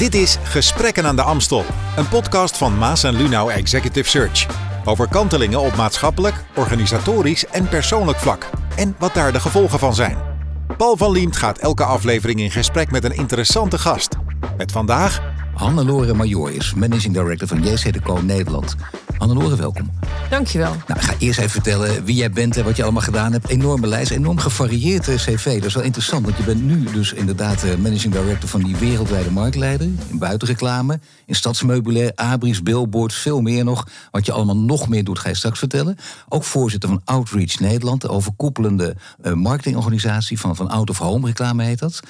Dit is Gesprekken aan de Amstel, een podcast van Maas en Lunau Executive Search. Over kantelingen op maatschappelijk, organisatorisch en persoonlijk vlak. En wat daar de gevolgen van zijn. Paul van Liemt gaat elke aflevering in gesprek met een interessante gast. Met vandaag Hannelore Major is managing director van JC de Co Nederland. Hannelore, welkom. Dankjewel. Nou, ik ga eerst even vertellen wie jij bent en wat je allemaal gedaan hebt. Enorme lijst, enorm gevarieerd eh, cv. Dat is wel interessant, want je bent nu dus inderdaad eh, managing director van die wereldwijde marktleider. In buitenreclame, in stadsmeubilair, abris, billboards, veel meer nog. Wat je allemaal nog meer doet, ga je straks vertellen. Ook voorzitter van Outreach Nederland, de overkoepelende uh, marketingorganisatie van, van Out of Home reclame heet dat.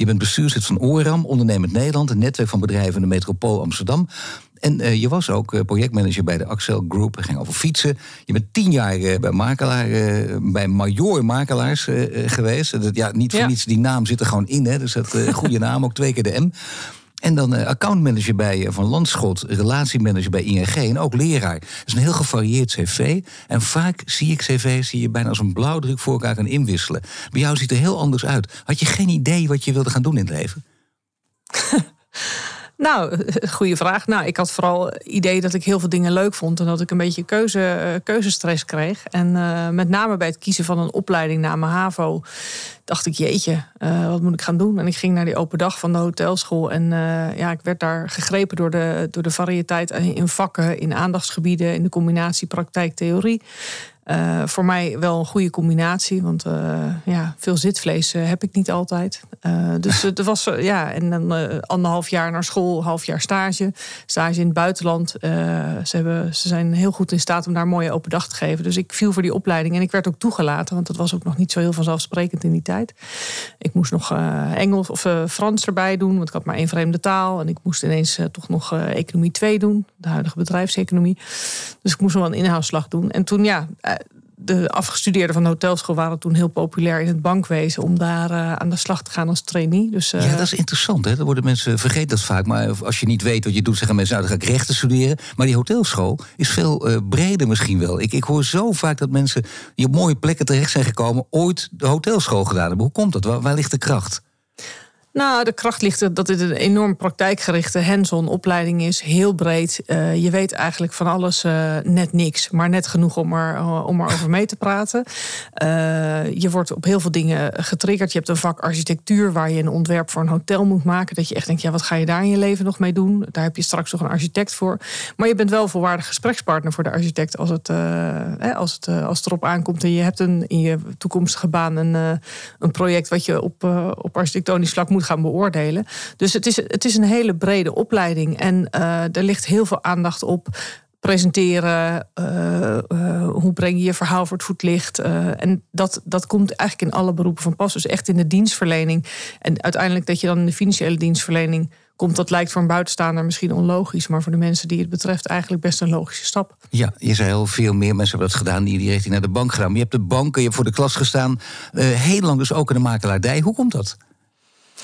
Je bent bestuurslid van ORAM, Ondernemend Nederland, een netwerk van bedrijven in de metropool Amsterdam. En uh, je was ook uh, projectmanager bij de Axel Group. Het ging over fietsen. Je bent tien jaar uh, bij, makelaar, bij Major Makelaars geweest. Dat, ja, niet voor ja. niets, die naam zit er gewoon in. Hè? Dus dat goede naam, ook twee keer de M. En dan accountmanager bij Van Landschot, relatiemanager bij ING en ook leraar. Dat is een heel gevarieerd cv. En vaak zie ik cv's die je bijna als een blauwdruk voor elkaar kan inwisselen. Bij jou ziet er heel anders uit. Had je geen idee wat je wilde gaan doen in het leven? Nou, goede vraag. Nou, ik had vooral het idee dat ik heel veel dingen leuk vond en dat ik een beetje keuze, keuzestress kreeg. En uh, met name bij het kiezen van een opleiding na mijn HAVO dacht ik, jeetje, uh, wat moet ik gaan doen? En ik ging naar die open dag van de hotelschool. En ja, ik werd daar gegrepen door de, door de variëteit in vakken, in aandachtsgebieden, in de combinatie praktijk-theorie. Uh, voor mij wel een goede combinatie, want uh, ja, veel zitvlees uh, heb ik niet altijd. dus het was ja, en dan anderhalf jaar naar school, half jaar stage, stage in het buitenland. ze, hebben, ze zijn heel goed in staat om daar een mooie open dag te geven. Dus ik viel voor die opleiding en ik werd ook toegelaten, want dat was ook nog niet zo heel vanzelfsprekend in die tijd. Ik moest nog Engels of Frans erbij doen, want ik had maar één vreemde taal en ik moest ineens toch nog economie 2 doen, de huidige bedrijfseconomie. Dus ik moest nog wel een inhaalslag doen. En toen ja de afgestudeerden van de hotelschool waren toen heel populair in het bankwezen om daar uh, aan de slag te gaan als trainee. Dus, uh... Ja, dat is interessant. Hè? Dat worden mensen vergeten dat vaak. Maar als je niet weet wat je doet, zeggen mensen: nou, dan ga ik rechten studeren. Maar die hotelschool is veel uh, breder misschien wel. Ik, ik hoor zo vaak dat mensen die op mooie plekken terecht zijn gekomen, ooit de hotelschool gedaan hebben. Hoe komt dat? Waar ligt de kracht? Nou, de kracht ligt dat dit een enorm praktijkgerichte hands-on opleiding is. Heel breed. Uh, je weet eigenlijk van alles uh, net niks. Maar net genoeg om er, uh, om er over mee te praten. je wordt op heel veel dingen getriggerd. Je hebt een vak architectuur waar je een ontwerp voor een hotel moet maken. Dat je echt denkt, ja, wat ga je daar in je leven nog mee doen? Daar heb je straks nog een architect voor. Maar je bent wel volwaardig gesprekspartner voor de architect als het, als het, als het erop aankomt. En je hebt een, in je toekomstige baan een, een project wat je op, op architectonisch vlak moet gaan beoordelen. Dus het is, het is een hele brede opleiding. En uh, er ligt heel veel aandacht op presenteren. Uh, uh, hoe breng je je verhaal voor het voetlicht? En dat, dat komt eigenlijk in alle beroepen van pas. Dus echt in de dienstverlening. En uiteindelijk dat je dan in de financiële dienstverlening komt. Dat lijkt voor een buitenstaander misschien onlogisch. Maar voor de mensen die het betreft eigenlijk best een logische stap. Ja, je zei heel veel meer mensen hebben dat gedaan. Die die richting naar de bank. Maar je hebt de banken, je hebt voor de klas gestaan. heel lang dus ook in de makelaardij. Hoe komt dat?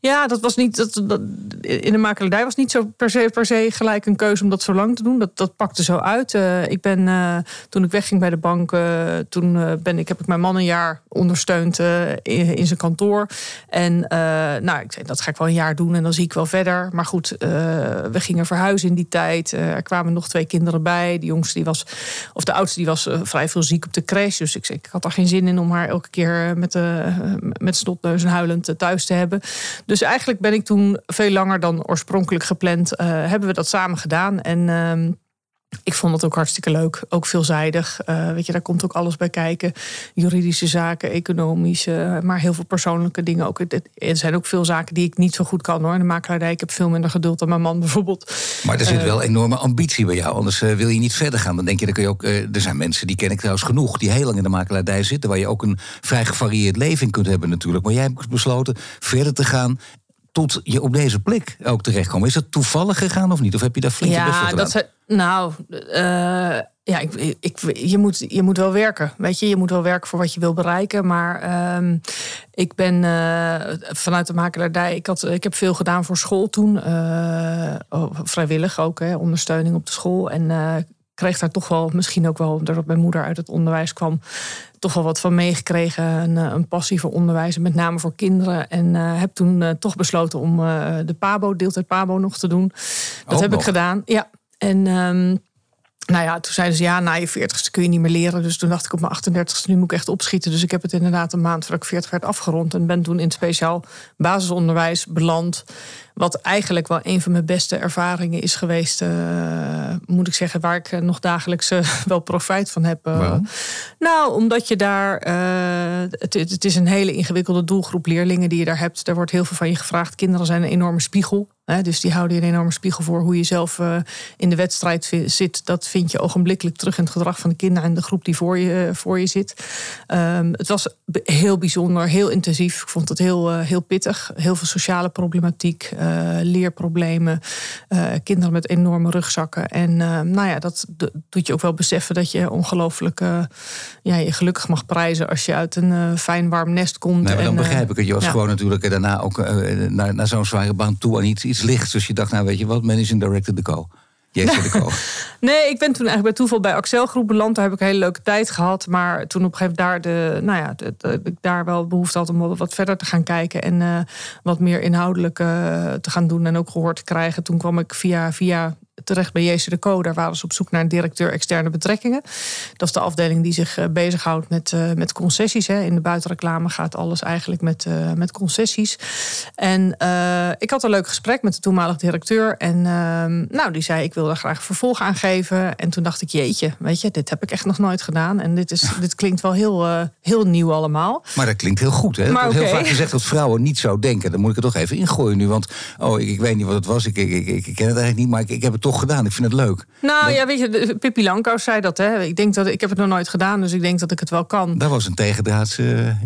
Ja, dat was niet. Dat, in de makelaardij was niet zo per se, per se gelijk een keuze om dat zo lang te doen. Dat, dat pakte zo uit. Uh, ik ben uh, toen ik wegging bij de bank, uh, toen ben ik, heb ik mijn man een jaar ondersteund in, in, zijn kantoor. En nou, ik zei, dat ga ik wel een jaar doen en dan zie ik wel verder. Maar goed, we gingen verhuizen in die tijd. er kwamen nog twee kinderen bij. De jongste die was, of de oudste die was vrij veel ziek op de crash. Dus ik, ik had er geen zin in om haar elke keer met, met snotneus en huilend thuis te hebben. Dus eigenlijk ben ik toen veel langer dan oorspronkelijk gepland, uh, hebben we dat samen gedaan. En uh, ik vond het ook hartstikke leuk, ook veelzijdig. Uh, weet je, daar komt ook alles bij kijken. Juridische zaken, economische, maar heel veel persoonlijke dingen ook. Er zijn ook veel zaken die ik niet zo goed kan hoor. In de makelaardij, ik heb veel minder geduld dan mijn man bijvoorbeeld. Maar er zit uh, wel enorme ambitie bij jou, anders uh, wil je niet verder gaan. Dan denk je, dan kun je ook. er zijn mensen, die ken ik trouwens genoeg, die heel lang in de makelaardij zitten, waar je ook een vrij gevarieerd leven in kunt hebben natuurlijk. Maar jij hebt besloten verder te gaan tot je op deze plek ook terechtkomt. Is dat toevallig gegaan of niet? Of heb je daar flink ja, best voor gedaan? Dat ze, nou, uh, ja, ik, ik, je, moet, je moet wel werken. Weet je, je moet wel werken voor wat je wil bereiken. Maar um, ik ben uh, vanuit de makelaardij. Ik, had, ik heb veel gedaan voor school toen. Uh, vrijwillig ook, hè, ondersteuning op de school. En kreeg daar toch wel, misschien ook wel doordat mijn moeder uit het onderwijs kwam, toch wel wat van meegekregen. Een, een, passie voor onderwijs, met name voor kinderen. En heb toen toch besloten om de PABO, deeltijd PABO nog te doen. Dat heb ik gedaan. Ja. En ehm, nou ja, toen zeiden ze ja, na je 40ste kun je niet meer leren. Dus toen dacht ik op mijn 38ste, nu moet ik echt opschieten. Dus ik heb het inderdaad een maand voordat ik 40 werd afgerond. En ben toen in het speciaal basisonderwijs beland. Wat eigenlijk wel een van mijn beste ervaringen is geweest, uh, moet ik zeggen, waar ik nog dagelijks uh, wel profijt van heb. Uh, nou, omdat je daar, het, het, is een hele ingewikkelde doelgroep leerlingen die je daar hebt. Daar wordt heel veel van je gevraagd. Kinderen zijn een enorme spiegel. Dus die houden je een enorme spiegel voor hoe je zelf in de wedstrijd zit. Dat vind je ogenblikkelijk terug in het gedrag van de kinderen en de groep die voor je, voor je zit. Um, het was heel bijzonder, heel intensief. Ik vond het heel, heel pittig. Heel veel sociale problematiek. Eh, leerproblemen, uh, kinderen met enorme rugzakken. En eh, nou ja, dat doet je ook wel beseffen dat je ongelooflijk ja, je gelukkig mag prijzen als je uit een fijn warm nest komt. Nee, maar dan begrijp ik het. Je was gewoon natuurlijk daarna ook naar, naar zo'n zware baan toe aan iets, iets lichts. Dus je dacht, nou weet je wat, managing director de co. nee, ik ben toen eigenlijk bij toeval bij Axel Groep beland. Daar heb ik een hele leuke tijd gehad. Maar toen op een gegeven moment daar, de, nou ja, de, ik daar wel behoefte had om wat verder te gaan kijken. En uh, wat meer inhoudelijk uh, te gaan doen en ook gehoord te krijgen. Toen kwam ik via, via terecht bij Jezus de Co. Daar waren ze op zoek naar een directeur externe betrekkingen. Dat is de afdeling die zich eh, bezighoudt met, uh, met concessies. Hè. In de buitenreclame gaat alles eigenlijk met, uh, met concessies. En ik had een leuk gesprek met de toenmalige directeur. En ehm, nou, die zei: Ik wil daar graag vervolg aan geven. En toen dacht ik: Jeetje, weet je, dit heb ik echt nog nooit gedaan. En dit, is, dit klinkt wel heel, heel nieuw allemaal. Maar dat klinkt heel goed. Hè? Maar okay. Heel vaak gezegd dat vrouwen niet zo denken. Dan moet ik het toch even ingooien nu. Want oh, ik, ik weet niet wat het was. Ik, ik, ik, ik ken het eigenlijk niet. Maar ik, ik heb het toch gedaan. Ik vind het leuk. Nou ja, weet je, Pippi Langkous zei dat. Hè. Ik denk dat ik heb het nog nooit gedaan, dus ik denk dat ik het wel kan. Dat was een tegendraadse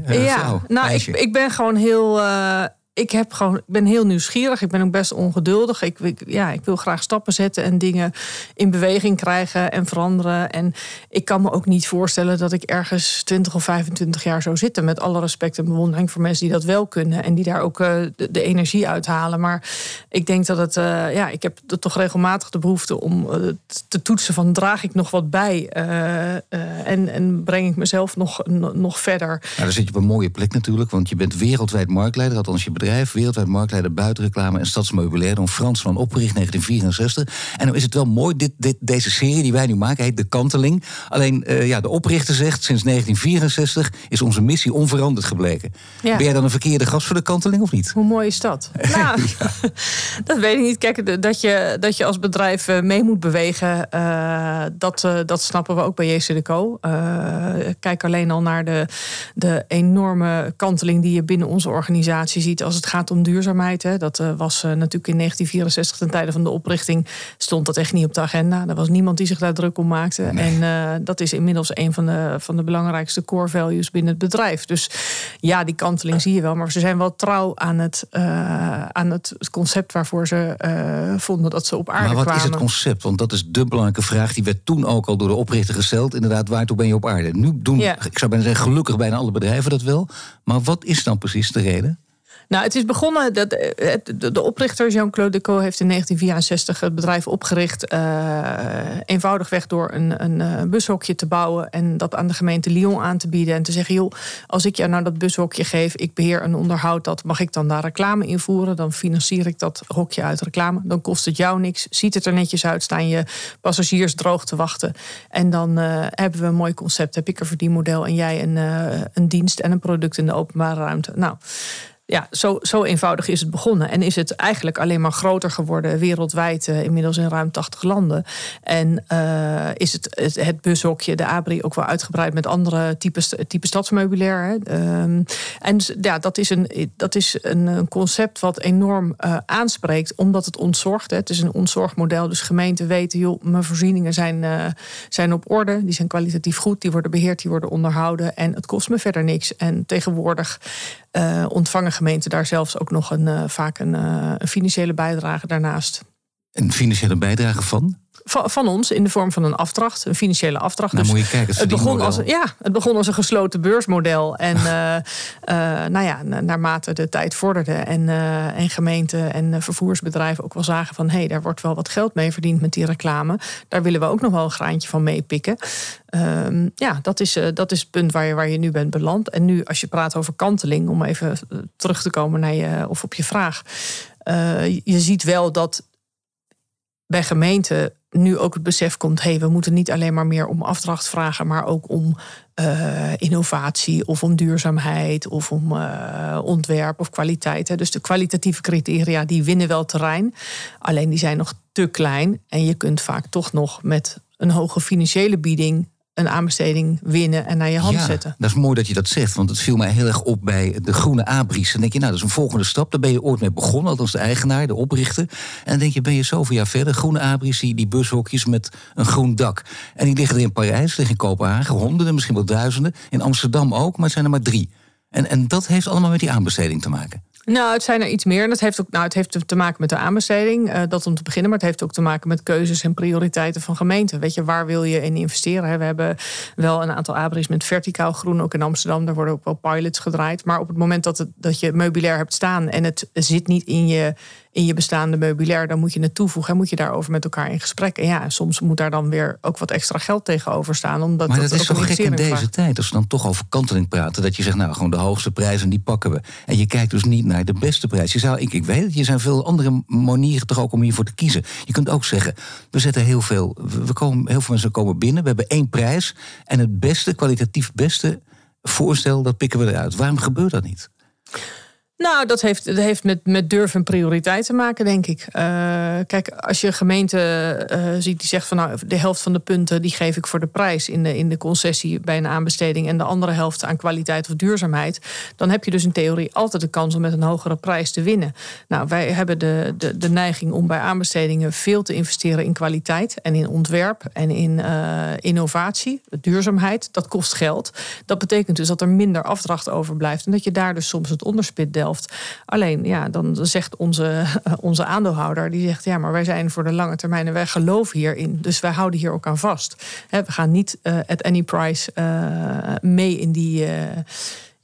uh, ja, vrouw. Nou, ik, ik, ben gewoon heel. Uh, ik, heb gewoon, ik ben heel nieuwsgierig. Ik ben ook best ongeduldig. Ik, ja, ik wil graag stappen zetten en dingen in beweging krijgen en veranderen. En ik kan me ook niet voorstellen dat ik ergens 20 of 25 jaar zou zitten. Met alle respect en bewondering voor mensen die dat wel kunnen. En die daar ook uh, de, energie uithalen. Maar ik denk dat het. Uh, ja, ik heb toch regelmatig de behoefte om uh, te toetsen van draag ik nog wat bij. en, en breng ik mezelf nog, nog verder. Nou, dan zit je op een mooie plek natuurlijk. Want je bent wereldwijd marktleider. Althans, je bedrijf, wereldwijd marktleider buitenreclame en stadsmeubilair. Don Fransman opgericht 1964. En dan is het wel mooi, dit, dit, deze serie die wij nu maken heet De Kanteling. Alleen uh, ja, de oprichter zegt, sinds 1964 is onze missie onveranderd gebleken. Ben jij dan een verkeerde gast voor De Kanteling of niet? Hoe mooi is dat? Nou, dat weet ik niet. Kijk, dat je, dat je als bedrijf eh, mee moet bewegen, uh, dat, dat snappen we ook bij JC Co. kijk alleen al naar de, de enorme kanteling die je binnen onze organisatie ziet als als het gaat om duurzaamheid. Hè, dat uh, was uh, natuurlijk in 1964 ten tijde van de oprichting stond dat echt niet op de agenda. Er was niemand die zich daar druk om maakte. En uh, dat is inmiddels een van de, van de belangrijkste core values binnen het bedrijf. Dus ja, die kanteling zie je wel. Maar ze zijn wel trouw aan het, aan het concept waarvoor ze vonden dat ze op aarde kwamen. Maar wat is het concept? Want dat is de belangrijke vraag. Die werd toen ook al door de oprichter gesteld. Inderdaad, waartoe ben je op aarde? Nu doen, ik zou bijna zeggen, gelukkig bijna alle bedrijven dat wel. Maar wat is dan precies de reden? Nou, het is begonnen, dat, eh, de, oprichter Jean-Claude Decaux heeft in 1964 het bedrijf opgericht. Uh, eenvoudigweg door een, een, eh, bushokje te bouwen en dat aan de gemeente Lyon aan te bieden. En te zeggen, joh, als ik jou nou dat bushokje geef, ik beheer en onderhoud dat, mag ik dan daar reclame invoeren? Dan financier ik dat hokje uit reclame. Dan kost het jou niks, ziet het er netjes uit, staan je passagiers droog te wachten. En dan hebben we een mooi concept. Heb ik een verdienmodel en jij een, een dienst en een product in de openbare ruimte. Nou, ja, zo, zo eenvoudig is het begonnen. En is het eigenlijk alleen maar groter geworden wereldwijd, uh, inmiddels in ruim 80 landen. En uh, is het, het, bushokje, de Abri, ook wel uitgebreid met andere types type stadsmeubilair. Hè. Um, en ja, dat is een, dat is een, een concept wat enorm uh, aanspreekt, omdat het ontzorgt. Hè. Het is een ontzorgmodel, dus gemeenten weten, joh, mijn voorzieningen zijn, zijn op orde, die zijn kwalitatief goed, die worden beheerd, die worden onderhouden en het kost me verder niks. En tegenwoordig ontvangen gemeenten daar zelfs ook nog een, uh, vaak een, uh, een, financiële bijdrage daarnaast. Een financiële bijdrage van? Van, van, ons in de vorm van een afdracht, een financiële afdracht. Nou, dus moet je kijken, het, begon als, ja, het begon als een gesloten beursmodel. En uh, uh, nou ja, naarmate de tijd vorderde en, uh, en gemeenten en vervoersbedrijven ook wel zagen van hé, hey, daar wordt wel wat geld mee verdiend met die reclame. Daar willen we ook nog wel een graantje van meepikken. Ehm, ja, dat is, dat is het punt waar je, waar je nu bent beland. En nu, als je praat over kanteling, om even terug te komen naar je of op je vraag. je ziet wel dat bij gemeenten nu ook het besef komt: hé, hey, we moeten niet alleen maar meer om afdracht vragen, maar ook om uh, innovatie of om duurzaamheid of om uh, ontwerp of kwaliteit. Hè. Dus de kwalitatieve criteria die winnen wel terrein, alleen die zijn nog te klein en je kunt vaak toch nog met een hoge financiële bieding een aanbesteding winnen en naar je hand ja, zetten. Dat is mooi dat je dat zegt, want het viel mij heel erg op bij de groene abris. Dan denk je, nou, dat is een volgende stap. Daar ben je ooit mee begonnen, althans de eigenaar, de oprichter. En dan denk je, ben je zoveel jaar verder. Groene abris, die, die bushokjes met een groen dak. En die liggen er in Parijs, liggen in Kopenhagen, honderden, misschien wel duizenden. In Amsterdam ook, maar het zijn er maar drie. En, en dat heeft allemaal met die aanbesteding te maken. Nou, het zijn er iets meer. Dat heeft ook, nou, het heeft te maken met de aanbesteding. Uh, dat om te beginnen. Maar het heeft ook te maken met keuzes en prioriteiten van gemeenten. Weet je, waar wil je in investeren? We hebben wel een aantal abris met verticaal groen. Ook in Amsterdam. Daar worden ook wel pilots gedraaid. Maar op het moment dat, het, dat je meubilair hebt staan. en het zit niet in je in je bestaande meubilair, dan moet je het toevoegen en moet je daarover met elkaar in gesprek. En ja, soms moet daar dan weer ook wat extra geld tegenover staan. Omdat maar dat, dat is zo gek in deze tijd, als we dan toch over kanteling praten, dat je zegt, nou gewoon de hoogste prijzen, die pakken we. En je kijkt dus niet naar de beste prijs. Je zou, ik, ik weet het, je zijn veel andere manieren toch ook om hiervoor te kiezen. Je kunt ook zeggen, we zetten heel veel, we komen, heel veel mensen komen binnen, we hebben één prijs en het beste, kwalitatief beste voorstel, dat pikken we eruit. Waarom gebeurt dat niet? Nou, dat heeft, dat heeft met, met durf en prioriteit te maken, denk ik. Uh, kijk, als je gemeente uh, ziet die zegt van nou, de helft van de punten die geef ik voor de prijs in de, in de concessie bij een aanbesteding en de andere helft aan kwaliteit of duurzaamheid, dan heb je dus in theorie altijd de kans om met een hogere prijs te winnen. Nou, wij hebben de, de, de neiging om bij aanbestedingen veel te investeren in kwaliteit en in ontwerp en in uh, innovatie, duurzaamheid. Dat kost geld. Dat betekent dus dat er minder afdracht overblijft en dat je daar dus soms het onderspit Alleen, ja, dan zegt onze, onze aandeelhouder, die zegt, ja, maar wij zijn voor de lange termijn en wij geloven hierin. Dus wij houden hier ook aan vast. we gaan niet uh, at any price uh, mee in die... Uh,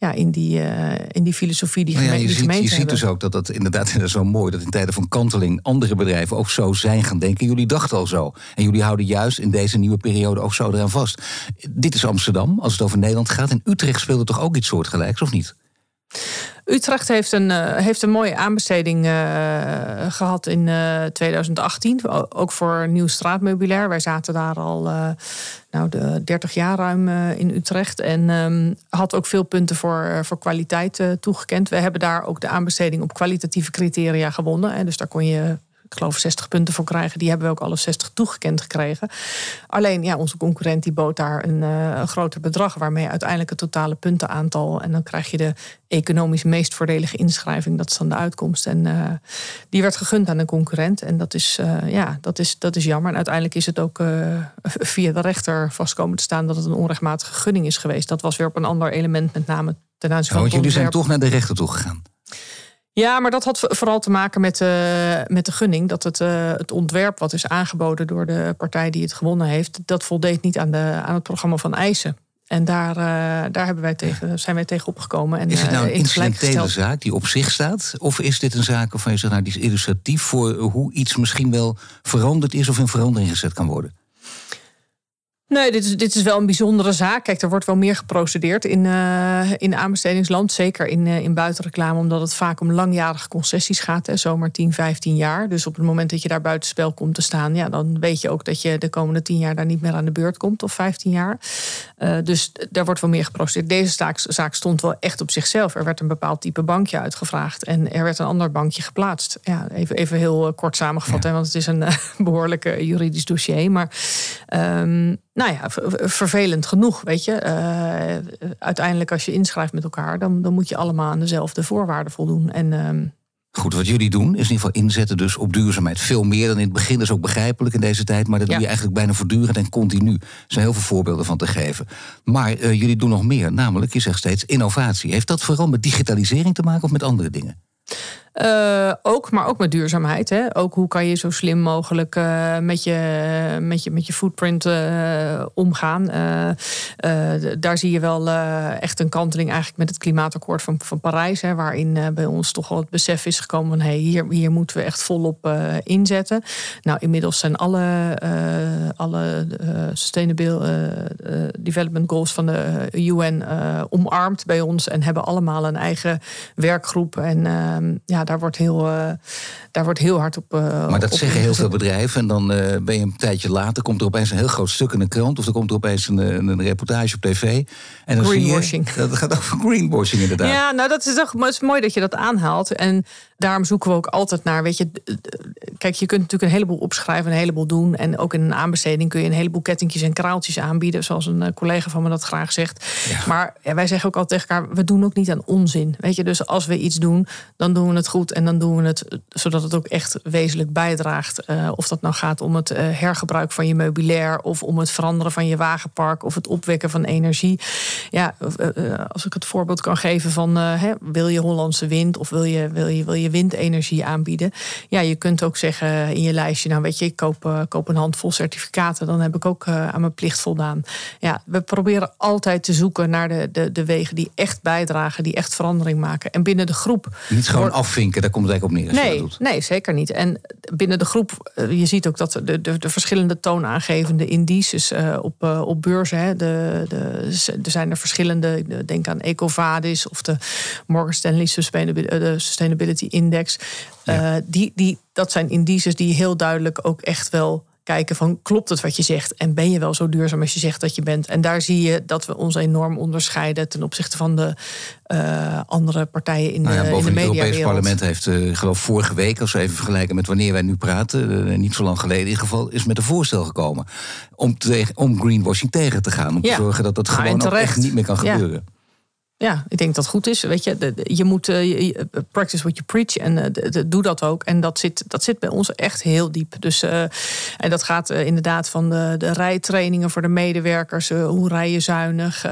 ja, in, die, uh, in die filosofie die, nou ja, je die ziet, Je ziet dus ook dat dat inderdaad dat is zo mooi... dat in tijden van kanteling andere bedrijven ook zo zijn gaan denken. Jullie dachten al zo. En jullie houden juist in deze nieuwe periode ook zo eraan vast. Dit is Amsterdam, als het over Nederland gaat. En Utrecht speelde toch ook iets soortgelijks, of niet? Utrecht heeft een, uh, heeft een mooie aanbesteding uh, gehad in uh, 2018. Ook voor nieuw straatmeubilair. Wij zaten daar al nou, de 30 jaar ruim in Utrecht. En um, had ook veel punten voor, voor kwaliteit toegekend. We hebben daar ook de aanbesteding op kwalitatieve criteria gewonnen. En dus daar kon je ik geloof 60 punten voor krijgen. Die hebben we ook alle 60 toegekend gekregen. Alleen ja, onze concurrent die bood daar een, uh, een groter bedrag, waarmee uiteindelijk het totale puntenaantal. En dan krijg je de economisch meest voordelige inschrijving. Dat is dan de uitkomst. En uh, die werd gegund aan een concurrent. En dat is, uh, ja, dat is, dat is jammer. En uiteindelijk is het ook via de rechter vastkomen te staan dat het een onrechtmatige gunning is geweest. Dat was weer op een ander element, met name ten aanzien van. Oh, jullie zijn toch naar de rechter toe gegaan? Ja, maar dat had vooral te maken met, uh, met de gunning. Dat het, uh, het ontwerp wat is aangeboden door de partij die het gewonnen heeft, dat voldeed niet aan, de, aan het programma van eisen. En daar, uh, daar hebben wij tegen, zijn wij tegen opgekomen. En, is het nou een incidentele zaak die op zich staat? Of is dit een zaak waarvan je zegt, nou, die is illustratief voor hoe iets misschien wel veranderd is of in verandering gezet kan worden? Nee, dit is, dit is wel een bijzondere zaak. Kijk, er wordt wel meer geprocedeerd in, uh, in aanbestedingsland. Zeker in, uh, in buitenreclame, omdat het vaak om langjarige concessies gaat. Hè, zomaar 10, 15 jaar. Dus op het moment dat je daar buitenspel komt te staan... Ja, dan weet je ook dat je de komende 10 jaar daar niet meer aan de beurt komt. Of 15 jaar. Uh, dus daar wordt wel meer geprocedeerd. Deze zaak, zaak stond wel echt op zichzelf. Er werd een bepaald type bankje uitgevraagd. En er werd een ander bankje geplaatst. Ja, even, even heel kort samengevat, ja. hè, want het is een behoorlijke juridisch dossier. Maar... Um, nou ja, vervelend genoeg, weet je. Uh, uiteindelijk als je inschrijft met elkaar, dan, dan moet je allemaal aan dezelfde voorwaarden voldoen. En, uh... Goed, wat jullie doen is in ieder geval inzetten dus op duurzaamheid. Veel meer dan in het begin, dat is ook begrijpelijk in deze tijd. Maar dat ja. doe je eigenlijk bijna voortdurend en continu. Er zijn heel veel voorbeelden van te geven. Maar uh, jullie doen nog meer, namelijk, je zegt steeds innovatie. Heeft dat vooral met digitalisering te maken of met andere dingen? Uh, ook, maar ook met duurzaamheid. Hè? Ook hoe kan je zo slim mogelijk uh, met, je, met, je, met je footprint uh, omgaan. daar zie je wel echt een kanteling eigenlijk met het klimaatakkoord van, van Parijs. Hè, waarin bij ons toch wel het besef is gekomen van hey, hier, hier moeten we echt volop inzetten. Nou, inmiddels zijn alle, alle Sustainable Development Goals van de UN omarmd bij ons en hebben allemaal een eigen werkgroep. En ehm, ja, daar wordt heel, uh, daar wordt heel hard op. Uh, maar dat zeggen heel veel bedrijven. En dan uh, ben je een tijdje later, komt er opeens een heel groot stuk in de krant. Of er komt er opeens een, een reportage op tv. En dan greenwashing. Zie je, dat gaat over greenwashing inderdaad. Ja, nou dat is toch is mooi dat je dat aanhaalt. En daarom zoeken we ook altijd naar. Weet je, kijk, je kunt natuurlijk een heleboel opschrijven, een heleboel doen. En ook in een aanbesteding kun je een heleboel kettingjes en kraaltjes aanbieden. Zoals een collega van me dat graag zegt. Ja. Maar ja, wij zeggen ook altijd tegen elkaar: we doen ook niet aan onzin. Weet je, dus als we iets doen, dan doen we het goed en dan doen we het zodat het ook echt wezenlijk bijdraagt. Uh, of dat nou gaat om het uh, hergebruik van je meubilair, of om het veranderen van je wagenpark, of het opwekken van energie. Ja, uh, als ik het voorbeeld kan geven van hè, wil je Hollandse wind of wil je, wil, je, wil je windenergie aanbieden? Ja, je kunt ook zeggen in je lijstje, nou weet je, ik koop, koop een handvol certificaten, dan heb ik ook aan mijn plicht voldaan. Ja, we proberen altijd te zoeken naar de, de, de wegen die echt bijdragen, die echt verandering maken. En binnen de groep. Niet gewoon afvinken, daar komt het eigenlijk op neer. Nee, nee, zeker niet. En binnen de groep, eh, je ziet ook dat de, de, de verschillende toonaangevende indices uh, op, uh, op beurzen. Hè, de, de, er zijn er verschillende. Denk aan Ecovadis of de Morgan Stanley Sustainability Index. Ja. die, die, dat zijn indices die heel duidelijk ook echt wel kijken van klopt het wat je zegt en ben je wel zo duurzaam als je zegt dat je bent. En daar zie je dat we ons enorm onderscheiden ten opzichte van de uh, andere partijen in, nou ja, de, in de media. Het Europese parlement heeft, uh, geloof vorige week, als we even vergelijken met wanneer wij nu praten, uh, niet zo lang geleden in ieder geval, is met een voorstel gekomen om, tegen, om greenwashing tegen te gaan. Om ja. te zorgen dat dat nou, gewoon echt niet meer kan gebeuren. Ja. Ja, ik denk dat het goed is. Weet je, je moet uh, practice what you preach en uh, doe dat ook. En dat zit, dat zit bij ons echt heel diep. Dus, uh, en dat gaat inderdaad van de, de rijtrainingen voor de medewerkers, hoe rij je zuinig,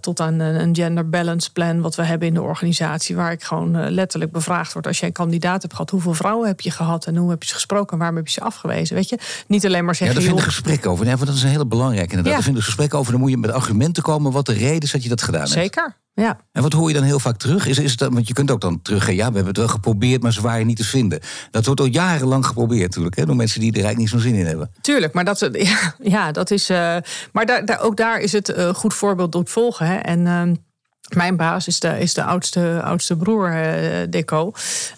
tot aan een gender balance plan wat we hebben in de organisatie, waar ik gewoon letterlijk bevraagd word als jij een kandidaat hebt gehad, hoeveel vrouwen heb je gehad en hoe heb je ze gesproken en waarom heb je ze afgewezen? Weet je, niet alleen maar zeggen. Ja, daar vinden gesprekken over. Nee, want dat is een hele belangrijke. Inderdaad, ja. daar vinden gesprekken over. Dan moet je met argumenten komen wat de reden is dat je dat gedaan hebt. Zeker. Ja. En wat hoor je dan heel vaak terug? Is, is het, want je kunt ook dan terug, ja, we hebben het wel geprobeerd, maar ze waren niet te vinden. Dat wordt al jarenlang geprobeerd, natuurlijk, hè, door mensen die er eigenlijk niet zo'n zin in hebben. Tuurlijk, maar dat, ja, ja dat is. Uh, maar daar, daar, ook daar is het uh, goed voorbeeld door het volgen. Hè. En. Uh, mijn baas is de, is de oudste, oudste broer, uh, Deco,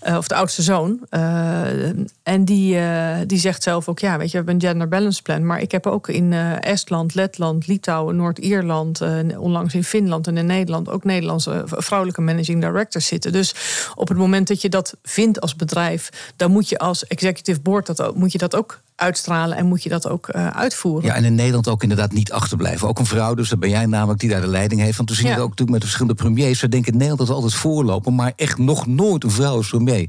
uh, of de oudste zoon. Uh, en die, die zegt zelf ook, ja, weet je, we hebben een gender balance plan. Maar ik heb ook in Estland, Letland, Litouwen, Noord-Ierland, onlangs in Finland en in Nederland ook Nederlandse vrouwelijke managing directors zitten. Dus op het moment dat je dat vindt als bedrijf, dan moet je als executive board dat moet je dat ook uitstralen en moet je dat ook uh, uitvoeren. Ja, en in Nederland ook inderdaad niet achterblijven. Ook een vrouw, dus dat ben jij namelijk die daar de leiding heeft. Want we zien ja. het ook natuurlijk met de verschillende premiers. We denken in Nederland dat we altijd voorlopen, maar echt nog nooit een vrouw is premier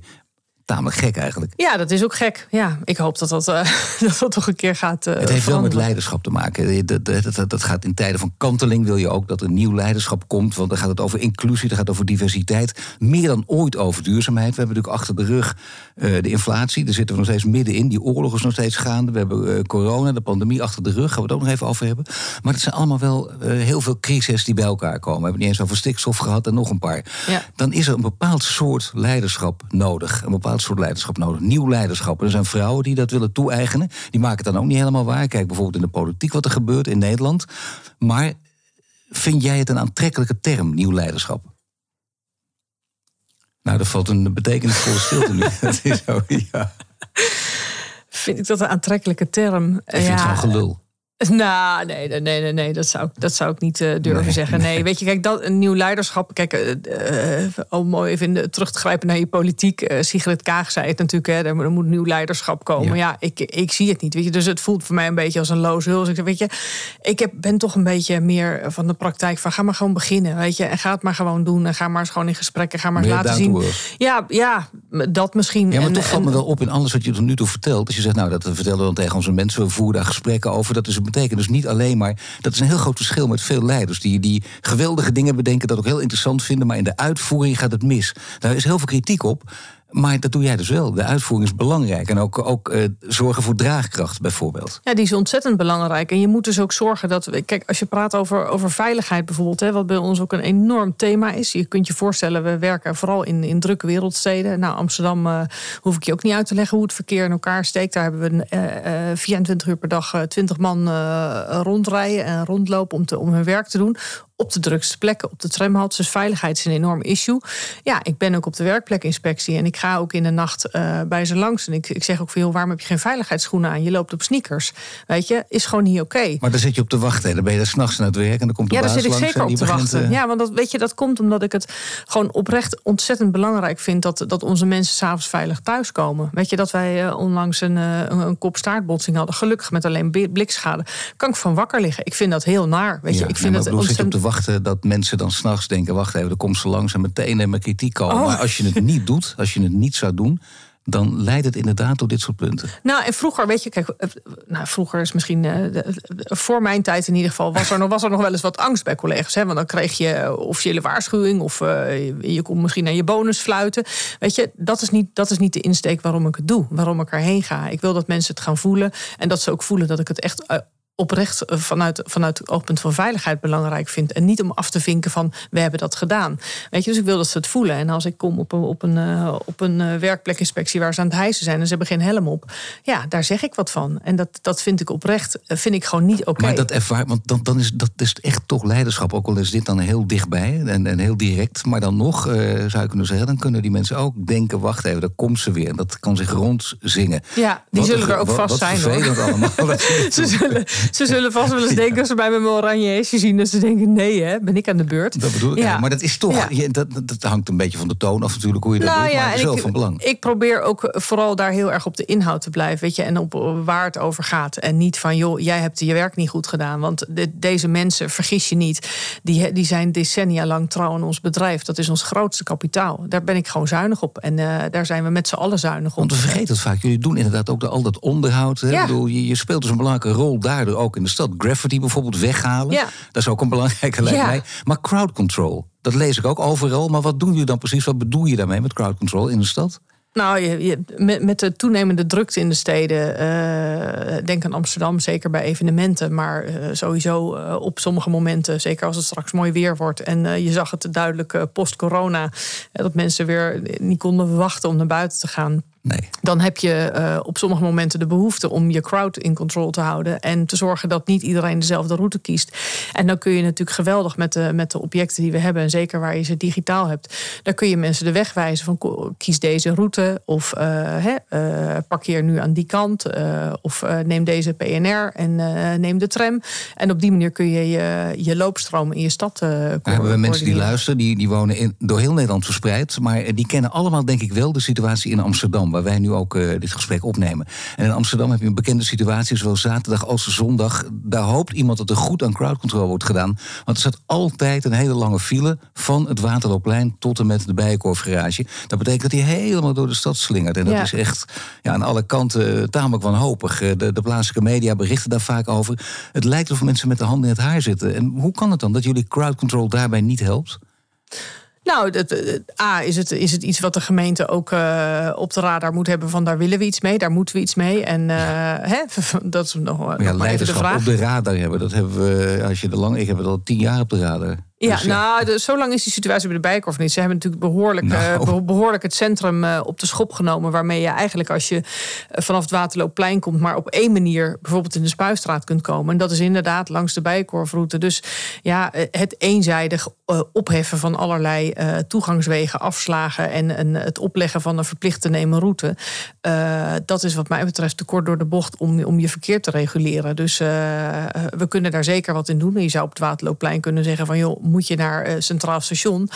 tamelijk gek eigenlijk. Ja, dat is ook gek. Ja, ik hoop dat dat, uh, dat, dat toch een keer gaat. Uh, het heeft wel met leiderschap te maken. Dat, dat, dat, dat, gaat in tijden van kanteling wil je ook dat er nieuw leiderschap komt. Want dan gaat het over inclusie, dan gaat het over diversiteit. Meer dan ooit over duurzaamheid. We hebben natuurlijk achter de rug uh, de inflatie. Daar zitten we nog steeds middenin. Die oorlog is nog steeds gaande. We hebben corona, de pandemie achter de rug. Gaan we het ook nog even over hebben. Maar het zijn allemaal wel heel veel crises die bij elkaar komen. We hebben niet eens over stikstof gehad en nog een paar. Ja. Dan is er een bepaald soort leiderschap nodig. Een bepaald soort leiderschap nodig. Nieuw leiderschap. Er zijn vrouwen die dat willen toe-eigenen. Die maken het dan ook niet helemaal waar. Kijk bijvoorbeeld in de politiek wat er gebeurt in Nederland. Maar vind jij het een aantrekkelijke term, nieuw leiderschap? Nou, er valt een betekenisvolle stilte nu. dat is zo, ja. Vind ik dat een aantrekkelijke term? Ik vind ja. het gewoon gelul. Nou, nee, nee, nee, nee, dat zou, dat zou ik niet uh, durven nee, zeggen. Nee. nee. weet je, kijk, dat, een nieuw leiderschap. Kijk, uh, uh, om mooi even de, terug te grijpen naar je politiek. Sigrid Kaag zei het natuurlijk, hè, er, moet nieuw leiderschap komen. Ja, ja ik, ik zie het niet. Weet je, dus het voelt voor mij een beetje als een loze huls. Ik zeg, weet je, ik heb, ben toch een beetje meer van de praktijk van ga maar gewoon beginnen. Weet je, en ga het maar gewoon doen. En ga maar eens gewoon in gesprekken. Ga maar eens laten zien. Ja, ja, dat misschien. Ja, maar en, toch valt me wel op in alles wat je tot nu toe vertelt. Als je zegt, nou, dat vertellen we dan tegen onze mensen. We voeren daar gesprekken over. Dat is betekent dus niet alleen maar. Dat is een heel groot verschil met veel leiders. Die, die geweldige dingen bedenken, dat ook heel interessant vinden. Maar in de uitvoering gaat het mis. Daar is heel veel kritiek op. Maar dat doe jij dus wel. De uitvoering is belangrijk. En ook, ook uh, zorgen voor draagkracht bijvoorbeeld. Ja, die is ontzettend belangrijk. En je moet dus ook zorgen dat. Kijk, als je praat over, over veiligheid bijvoorbeeld, hè, wat bij ons ook een enorm thema is. Je kunt je voorstellen, we werken vooral in, in drukke wereldsteden. Nou, Amsterdam uh, hoef ik je ook niet uit te leggen hoe het verkeer in elkaar steekt. Daar hebben we uh, 24 uur per dag 20 man rondrijden en rondlopen om, te, om hun werk te doen op de drukste plekken, op de tramhals. Dus veiligheid is een enorm issue. Ja, ik ben ook op de werkplekinspectie en ik ga ook in de nacht uh, bij ze langs. En ik, ik zeg ook veel, waarom heb je geen veiligheidsschoenen aan? Je loopt op sneakers. Weet je, is gewoon niet oké. Maar dan zit je op te wachten. Dan ben je er s'nachts naar het werk en dan komt de ja, baas langs. Ja, daar zit ik zeker op te wachten. Uh... Ja, want dat, weet je, dat komt omdat ik het gewoon oprecht ontzettend belangrijk vind... dat, dat onze mensen s'avonds veilig thuiskomen. Weet je, dat wij uh, onlangs een, een, een kop-staartbotsing hadden. Gelukkig met alleen blikschade. Kan ik van wakker liggen. Ik vind dat heel naar. Weet je, ja, ik vind nee, dat ontzettend... op te wachten dat mensen dan s'nachts denken: wacht even, dan komt ze langs en meteen met kritiek komen. Oh. Maar als je het niet doet, als je het niet zou doen, dan leidt het inderdaad tot dit soort punten. Nou, en vroeger, weet je, kijk, nou, vroeger is misschien, uh, voor mijn tijd in ieder geval, was er, nog, was er nog wel eens wat angst bij collega's. Hè? Want dan kreeg je officiële waarschuwing of uh, je kon misschien naar je bonus fluiten. Weet je, dat is, niet, dat is niet de insteek waarom ik het doe, waarom ik erheen ga. Ik wil dat mensen het gaan voelen en dat ze ook voelen dat ik het echt oprecht vanuit, vanuit het oogpunt van veiligheid belangrijk vind. En niet om af te vinken van we hebben dat gedaan. Weet je, dus ik wil dat ze het voelen. En als ik kom op een, op een, uh, op een uh, werkplekinspectie waar ze aan het hijsen zijn en ze hebben geen helm op, ja, daar zeg ik wat van. En dat, dat vind ik oprecht, vind ik gewoon niet oké. Okay. Maar dat ervaar, want dan, dan is dat is echt toch leiderschap. Ook al is dit dan heel dichtbij en, en heel direct. Maar dan nog, zou je kunnen zeggen, dan kunnen die mensen ook denken: wacht even, daar komt ze weer. En dat kan zich rondzingen. Ja, die wat zullen er ook wat, vast wat zijn. Vervelend hoor. allemaal. ze zullen ze zullen vast wel eens denken als ze bij me mijn oranje hesje zien. Dat ze denken, nee hè, ben ik aan de beurt. Dat bedoel ik. Ja. Maar dat is toch, Ja. dat, dat hangt een beetje van de toon af natuurlijk hoe je dat Nou doet. maar wel ik, van belang. ik probeer ook vooral daar heel erg op de inhoud te blijven. Weet je, en op waar het over gaat. En niet van, joh, jij hebt je werk niet goed gedaan. Want de- deze mensen, vergis je niet, die, die zijn decennia lang trouw aan ons bedrijf. Dat is ons grootste kapitaal. Daar ben ik gewoon zuinig op. En eh, daar zijn we met z'n allen zuinig op. Want we vergeten het vaak. Jullie doen inderdaad ook al dat onderhoud. Hè? Ja. Bedoel, je, je speelt dus een belangrijke rol daardoor ook in de stad. Graffiti bijvoorbeeld weghalen. Ja. Dat is ook een belangrijke Ja. mij. Maar crowd control, dat lees ik ook overal. Maar wat doen jullie dan precies? Wat bedoel je daarmee met crowd control in de stad? Nou, je, je- met, met de toenemende drukte in de steden, eh, denk aan Amsterdam, zeker bij evenementen, maar eh, sowieso eh, op sommige momenten, zeker als het straks mooi weer wordt. En je zag het duidelijk post-corona, dat mensen weer niet konden wachten om naar buiten te gaan. Nee. Dan heb je eh, op sommige momenten de behoefte om je crowd in control te houden. En te zorgen dat niet iedereen dezelfde route kiest. En dan kun je natuurlijk geweldig met de, met de objecten die we hebben. En zeker waar je ze digitaal hebt. Daar kun je mensen de weg wijzen van kies deze route. Of eh, hè, eh, parkeer nu aan die kant. of neem deze PNR en neem de tram. En op die manier kun je je, je loopstroom in je stad Daar hebben we mensen die luisteren, die, die wonen in, door heel Nederland verspreid. Maar die kennen allemaal, denk ik wel, de situatie in Amsterdam, waar wij nu ook eh, dit gesprek opnemen. En in Amsterdam heb je een bekende situatie, zowel zaterdag als zondag. Daar hoopt iemand dat er goed aan crowd control wordt gedaan. Want er staat altijd een hele lange file van het Waterloopplein tot en met de Bijenkorfgarage. Dat betekent dat hij helemaal door de stad slingert. En dat Ja. is echt ja, aan alle kanten tamelijk wanhopig. Eh, De, de plaatselijke media berichten daar vaak over. Het lijkt alsof mensen met de handen in het haar zitten. En hoe kan het dan dat jullie crowd control daarbij niet helpt? Nou, het, het- A, is het, is het iets wat de gemeente ook eh, op de radar moet hebben van daar willen we iets mee, daar moeten we iets mee. En eh, hè, dat is nog, nog ja, even de vraag. op de radar hebben. Dat hebben we, als je er lang. Ik heb het al tien jaar op de radar. Ja, Dus nou, de, zo lang is die situatie bij de Bijenkorf niet. Ze hebben natuurlijk behoorlijk, Nou. eh, beho- behoorlijk het centrum eh, op de schop genomen. Waarmee je eigenlijk als je eh, vanaf het Waterloopplein komt... maar op één manier bijvoorbeeld in de Spuistraat kunt komen. En dat is inderdaad langs de Bijenkorfroute. Dus ja, het eenzijdig opheffen van allerlei toegangswegen, afslagen... en, en het opleggen van een verplicht te nemen route... dat is wat mij betreft te kort door de bocht om, om je verkeer te reguleren. Dus we kunnen daar zeker wat in doen. En je zou op het Waterloopplein kunnen zeggen van... joh, moet je naar Centraal Station,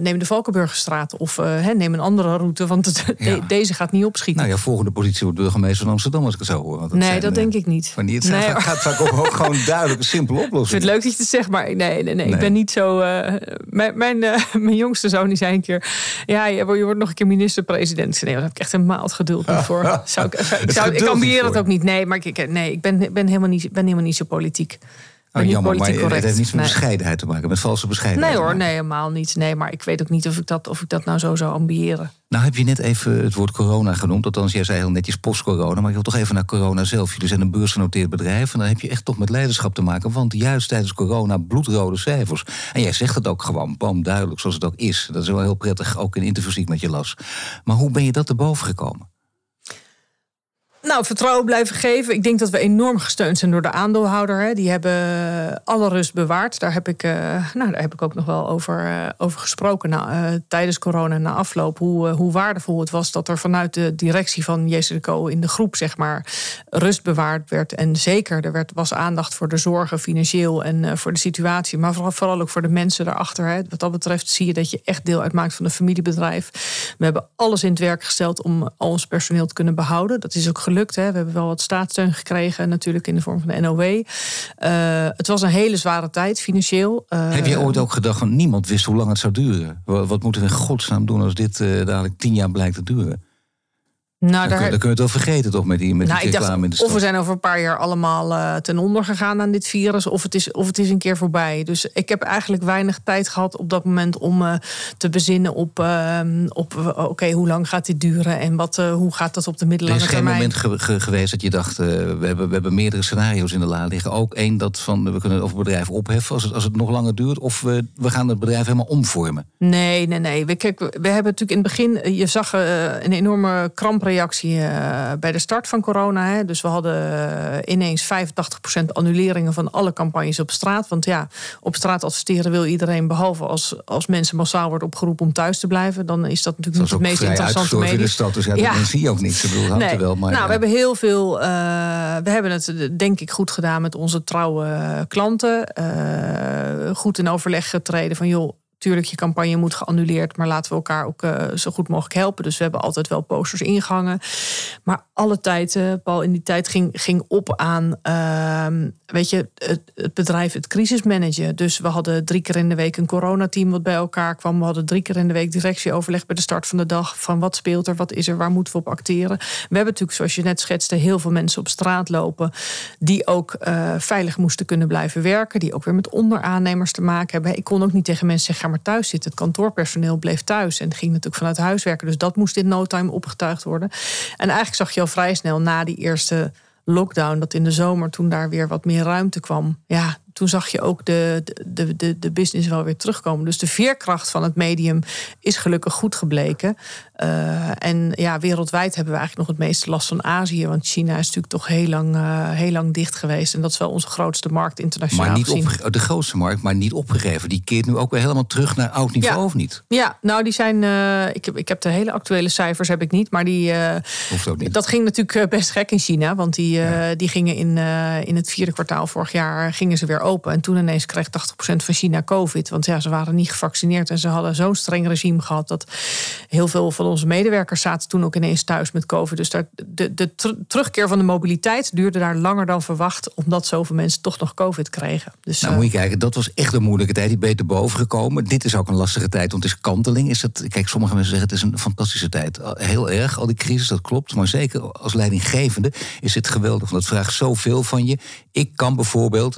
neem de Valkenburgerstraat of neem een andere route, want deze gaat niet opschieten. Nou ja, volgende positie wordt burgemeester van Amsterdam, als ik het zo hoor. nee, dat denk ik niet. Maar niet, het gaat, gaat ook gewoon duidelijk een simpele oplossing. Ik vind het leuk dat je het zegt, maar nee, nee, nee, nee. ik ben niet zo. mijn, mijn, mijn jongste zoon die zei een keer: Ja, je wordt nog een keer minister-president. Nee, daar heb ik echt een maand geduld niet voor. Zou ik, zou, ik, ik ambieer het ook niet. Nee, maar ik, nee, ik ben, ben, helemaal niet, ben helemaal niet zo politiek. Oh, jammer, maar correct. het heeft niets met bescheidenheid te maken, met valse bescheidenheid. Nee hoor, nee, helemaal niet. Nee, maar ik weet ook niet of ik dat, of ik dat nou zo zou ambiëren. Nou heb je net even het woord corona genoemd. Althans, jij zei heel netjes post-corona. Maar ik wil toch even naar corona zelf. Jullie zijn een beursgenoteerd bedrijf. En dan heb je echt toch met leiderschap te maken. Want juist tijdens corona bloedrode cijfers. En jij zegt het ook gewoon, bam, duidelijk, zoals het ook is. Dat is wel heel prettig, ook in interviews die ik met je las. Maar hoe ben je dat erboven gekomen? Nou, vertrouwen blijven geven. Ik denk dat we enorm gesteund zijn door de aandeelhouder. Hè. Die hebben alle rust bewaard. Daar heb ik, uh, nou, daar heb ik ook nog wel over, uh, over gesproken nou, tijdens corona na afloop. Hoe, hoe waardevol het was dat er vanuit de directie van JCDCO in de groep zeg maar, rust bewaard werd. En zeker, er werd, was aandacht voor de zorgen financieel en voor de situatie. Maar vooral, vooral ook voor de mensen daarachter. Hè. Wat dat betreft zie je dat je echt deel uitmaakt van een familiebedrijf. We hebben alles in het werk gesteld om al ons personeel te kunnen behouden. Dat is ook Hè. We hebben wel wat staatssteun gekregen, natuurlijk in de vorm van de NOW. Eh, het was een hele zware tijd financieel. Uh, Heb je ooit ook gedacht van niemand wist hoe lang het zou duren? Wat moeten we in godsnaam doen als dit uh, dadelijk tien jaar blijkt te duren? Nou, daar... dan, kun, je het wel vergeten toch met die, met nou, die reclame in de stad. Of we zijn over een paar jaar allemaal uh, ten onder gegaan aan dit virus. Of het, is, of het is een keer voorbij. Dus ik heb eigenlijk weinig tijd gehad op dat moment om uh, te bezinnen op, uh, op oké, hoe lang gaat dit duren en wat, hoe gaat dat op de middellange termijn. Er is geen moment geweest dat je dacht, we, hebben, we hebben meerdere scenario's in de la liggen. Ook één dat van, we kunnen het bedrijf opheffen als het, als het nog langer duurt. Of we, we gaan het bedrijf helemaal omvormen. Nee, nee, nee. We, kijk, we hebben natuurlijk in het begin, je zag een enorme krampreactie reactie uh, bij de start van corona. Hè. Dus we hadden uh, ineens 85% annuleringen van alle campagnes op straat. Want ja, op straat adverteren wil iedereen, behalve als, als mensen massaal wordt opgeroepen om thuis te blijven. Dan is dat natuurlijk niet het meest interessante in de stad, dus ja, ja. dat zie je ook niet. Ik bedoel, nee. wel, maar, nou, we hebben heel veel. Uh, we hebben het denk ik goed gedaan met onze trouwe klanten. goed in overleg getreden van joh Tuurlijk, je campagne moet geannuleerd, maar laten we elkaar ook uh, zo goed mogelijk helpen. Dus we hebben altijd wel posters ingehangen. Maar alle tijd, uh, Paul, in die tijd ging, ging op aan, uh, weet je, het, het, bedrijf, het crisismanagen. Dus we hadden drie keer in de week een coronateam wat bij elkaar kwam. We hadden drie keer in de week directieoverleg bij de start van de dag. Van wat speelt er, wat is er, waar moeten we op acteren. We hebben natuurlijk, zoals je net schetste, heel veel mensen op straat lopen. Die ook uh, veilig moesten kunnen blijven werken. Die ook weer met onderaannemers te maken hebben. Ik kon ook niet tegen mensen zeggen, maar thuis zitten. Het kantoorpersoneel bleef thuis en ging natuurlijk vanuit huis werken. Dus dat moest in no time opgetuigd worden. En eigenlijk zag je al vrij snel na die eerste lockdown, dat in de zomer toen daar weer wat meer ruimte kwam. Ja, toen zag je ook de, de, de, de business wel weer terugkomen. Dus de veerkracht van het medium is gelukkig goed gebleken. Uh, en ja, wereldwijd hebben we eigenlijk nog het meeste last van Azië. Want China is natuurlijk toch heel lang, uh, heel lang dicht geweest. En dat is wel onze grootste markt internationaal. Maar niet op, de grootste markt, maar niet opgegeven. Die keert nu ook weer helemaal terug naar oud niveau, ja. of niet? Ja, nou die zijn. Uh, ik, heb, ik heb de hele actuele cijfers heb ik niet. Maar die. Hoeft ook niet. Dat ging natuurlijk best gek in China. Want die, ja. die gingen in, in het vierde kwartaal vorig jaar gingen ze weer open. En toen ineens kreeg 80% van China COVID. Want ja, ze waren niet gevaccineerd. En ze hadden zo'n streng regime gehad dat heel veel van onze medewerkers zaten toen ook ineens thuis met COVID. Dus daar, de, de terugkeer van de mobiliteit duurde daar langer dan verwacht. Omdat zoveel mensen toch nog COVID kregen. Dus, nou, moet je kijken, dat was echt een moeilijke tijd. Die beter boven gekomen. Dit is ook een lastige tijd, want het is kanteling. Is het, kijk, sommige mensen zeggen het is een fantastische tijd. Heel erg, al die crisis, dat klopt. Maar zeker als leidinggevende is dit geweldig. Want het vraagt zoveel van je. Ik kan bijvoorbeeld,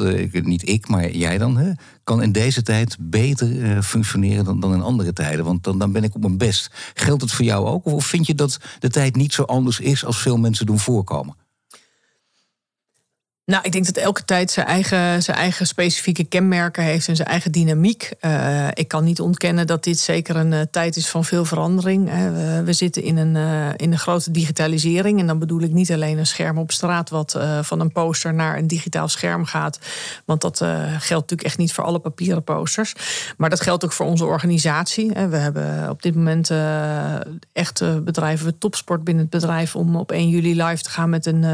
niet ik, maar jij dan, hè, kan in deze tijd beter uh, functioneren dan, dan in andere tijden. Want dan, dan ben ik op mijn best. Geldt het voor jou ook? Of vind je dat de tijd niet zo anders is als veel mensen doen voorkomen? Nou, ik denk dat elke tijd zijn eigen, zijn eigen specifieke kenmerken heeft en zijn eigen dynamiek. Uh, ik kan niet ontkennen dat dit zeker een uh, tijd is van veel verandering. Uh, we zitten in een, in een grote digitalisering. En dan bedoel ik niet alleen een scherm op straat, wat van een poster naar een digitaal scherm gaat. Want dat geldt natuurlijk echt niet voor alle papieren posters. Maar dat geldt ook voor onze organisatie. We hebben op dit moment echt bedrijven, topsport binnen het bedrijf, om op 1 juli live te gaan met een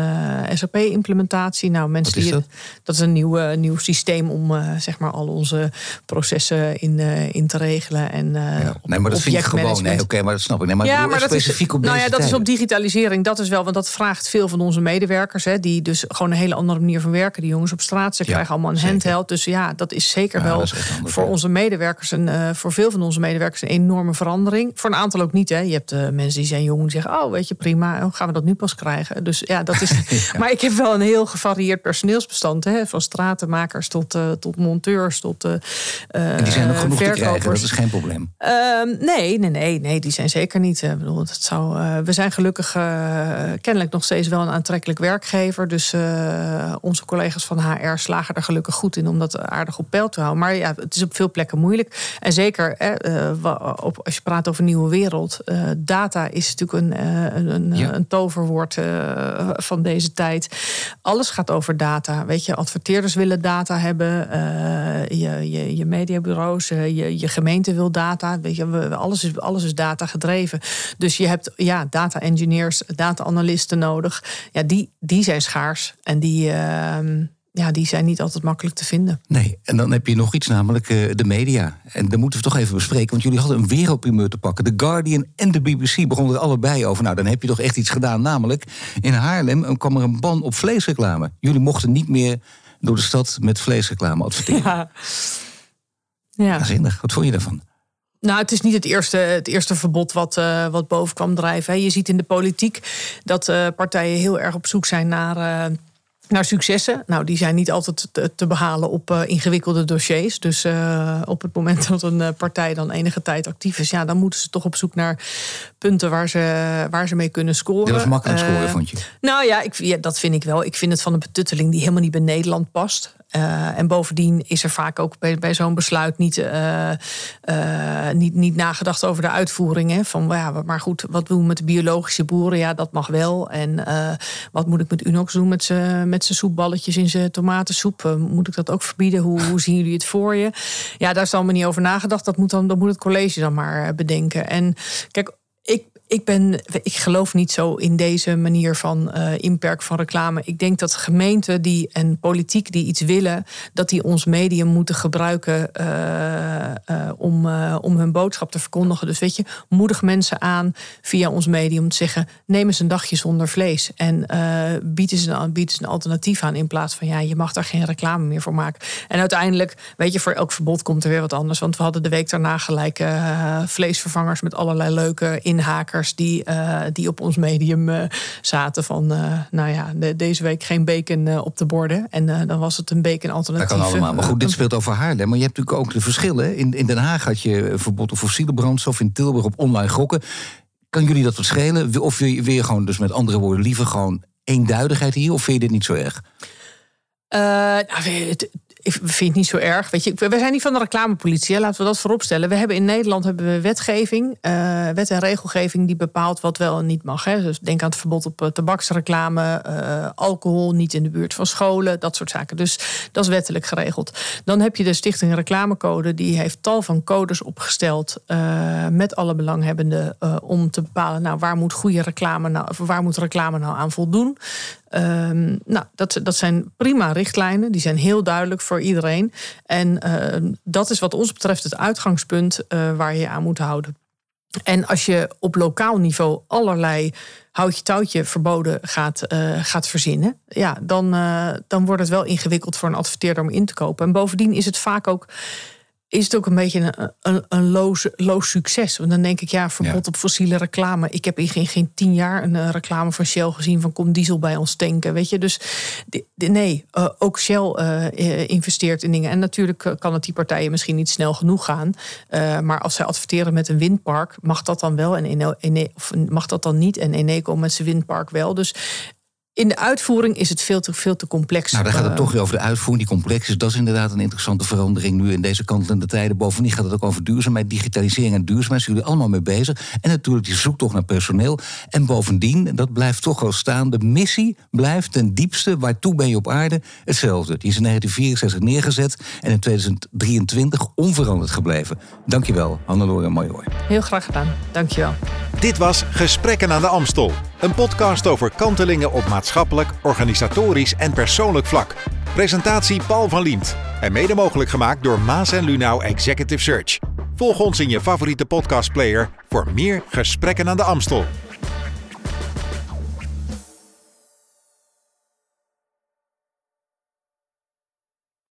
SAP-implementatie. Nou, Nou, mensen is die, dat? dat is een nieuw, nieuw systeem om eh, zeg maar al onze processen in, eh, in te regelen. En, eh, Ja. Nee, maar dat vind ik gewoon. Nee, oké, maar dat snap ik. Nee, maar bedoel echt specifiek is, op nou ja, dat is op digitalisering. Dat is wel, want dat vraagt veel van onze medewerkers. Hè, die dus gewoon een hele andere manier van werken. Die jongens op straat, ze Ja, krijgen allemaal een zeker. handheld. Dus ja, dat is zeker Ja, wel is voor ja. onze medewerkers eh, voor veel van onze medewerkers een enorme verandering. Voor een aantal ook niet. Hè. Je hebt mensen die zijn jong die zeggen: Oh, weet je, prima. Hoe gaan we dat nu pas krijgen? Dus ja, dat is. Maar ik heb wel een heel gevarieerd personeelsbestand. Hè, van stratenmakers tot, eh, tot monteurs tot. eh En die zijn ook genoeg te krijgen, verkopers. dat is geen probleem. Ehm, nee, nee, nee, nee, die zijn zeker niet. Ik bedoel, dat zou, eh, we zijn gelukkig eh, kennelijk nog steeds wel een aantrekkelijk werkgever. Dus eh, onze collega's van HR slagen er gelukkig goed in om dat aardig op peil te houden. Maar ja, het is op veel plekken moeilijk. En zeker eh, op, als je praat over nieuwe wereld. eh, data is natuurlijk een, eh, een, een, Ja. een toverwoord eh, van deze tijd. Alles gaat over data. Weet je, adverteerders willen data hebben. eh, je, je, je mediabureaus, eh, je, je gemeente wil data. Weet je, we, alles, is, alles is data gedreven. Dus je hebt ja, data engineers, data analisten nodig. Ja, die, die zijn schaars. En die, ehm, ja, die zijn niet altijd makkelijk te vinden. Nee, en dan heb je nog iets, namelijk eh, de media. En dat moeten we toch even bespreken, want jullie hadden een wereldprimeur te pakken. The Guardian en de BBC begonnen er allebei over. Nou, dan heb je toch echt iets gedaan. Namelijk, in Haarlem kwam er een ban op vleesreclame. Jullie mochten niet meer door de stad met vleesreclame adverteren. Ja. Ja. Wat vond je daarvan? Nou, het is niet het eerste, het eerste verbod wat, eh, wat boven kwam drijven. hè. Je ziet in de politiek dat eh, partijen heel erg op zoek zijn naar, naar successen. Nou, die zijn niet altijd te, behalen op eh, ingewikkelde dossiers. Dus eh, op het moment dat een eh, partij dan enige tijd actief is, ja, dan moeten ze toch op zoek naar punten waar ze, waar ze mee kunnen scoren. Dit was makkelijk scoren, vond je? nou ja, ik, ja, dat vind ik wel. Ik vind het van een betutteling die helemaal niet bij Nederland past. Eh, en bovendien is er vaak ook bij, zo'n besluit niet, eh, eh, niet, niet nagedacht over de uitvoering. Hè? Van, ja, maar goed, wat doen we met de biologische boeren? Ja, dat mag wel. En wat moet ik met Unox doen met zijn met soepballetjes in zijn tomatensoep? Moet ik dat ook verbieden? Hoe, hoe zien jullie het voor je? Ja, daar is allemaal niet over nagedacht. Dat moet, dan, dat moet het college dan maar bedenken. En kijk, ik, ben, ik geloof niet zo in deze manier van eh inperk van reclame. Ik denk dat gemeenten die, en politiek die iets willen, dat die ons medium moeten gebruiken eh, eh, om, om hun boodschap te verkondigen. Dus weet je, moedig mensen aan via ons medium te zeggen: neem eens een dagje zonder vlees. En eh bied, eens een, bied een alternatief aan in plaats van ja, je mag daar geen reclame meer voor maken. En uiteindelijk, weet je, voor elk verbod komt er weer wat anders. Want we hadden de week daarna gelijk vleesvervangers met allerlei leuke inhakers die, eh, die op ons medium eh, zaten van, eh, nou ja, de- deze week geen bacon op de borden. En dan was het een bacon Dat alternatief. kan allemaal. Maar goed, dit speelt over Haarlem. Maar je hebt natuurlijk ook de verschillen. In, in Den Haag had je verbod op fossiele brandstof. In Tilburg op online gokken. Kan jullie dat wat schelen? Of wil je, je gewoon, dus met andere woorden, liever gewoon eenduidigheid hier? Of vind je dit niet zo erg? Eh, nou, het- ik vind het niet zo erg. Weet je, we zijn niet van de reclamepolitie. Laten we dat vooropstellen. We hebben in Nederland hebben we wetgeving, eh, wet en regelgeving die bepaalt wat wel en niet mag. Hè. Dus denk aan het verbod op eh, tabaksreclame, eh, alcohol, niet in de buurt van scholen, dat soort zaken. Dus dat is wettelijk geregeld. Dan heb je de Stichting Reclamecode, die heeft tal van codes opgesteld met alle belanghebbenden om te bepalen, nou, waar moet goede reclame nou, waar moet reclame nou aan voldoen? Ehm, nou, dat, dat zijn prima richtlijnen. Die zijn heel duidelijk voor iedereen. En ehm, dat is wat ons betreft het uitgangspunt eh, waar je aan moet houden. En als je op lokaal niveau allerlei houtje-touwtje verboden gaat, eh, gaat verzinnen, ja, dan, eh, dan wordt het wel ingewikkeld voor een adverteerder om in te kopen. En bovendien is het vaak ook. Is het ook een beetje een, een, een loos, loos succes? Want dan denk ik, ja, verbod Ja. op fossiele reclame. Ik heb in geen, geen tien jaar een eh, reclame van Shell gezien van kom diesel bij ons tanken. Weet je, dus di- nee, eh, ook Shell eh, investeert in dingen. En natuurlijk kan het die partijen misschien niet snel genoeg gaan. Maar als zij adverteren met een windpark, mag dat dan wel en Ene- of mag dat dan niet? En Eneco met zijn windpark wel. Dus in de uitvoering is het veel te, veel te complex. Nou, dan gaat het Eh, toch weer over de uitvoering, die complex is. Dat is inderdaad een interessante verandering nu in deze kantelende tijden. Bovendien gaat het ook over duurzaamheid, digitalisering en duurzaamheid. Zijn jullie allemaal mee bezig. En natuurlijk die zoektocht naar personeel. En bovendien, dat blijft toch wel staan, de missie blijft ten diepste, waartoe ben je op aarde, hetzelfde. Die is in 1964 neergezet en in 2023 onveranderd gebleven. Dankjewel, Hannelore Major. Heel graag gedaan. Dankjewel. Dit was Gesprekken aan de Amstel. Een podcast over kantelingen op maatschappelijk, organisatorisch en persoonlijk vlak. Presentatie Paul van Liemt. En mede mogelijk gemaakt door Maas en Lunau Executive Search. Volg ons in je favoriete podcastplayer voor meer gesprekken aan de Amstel.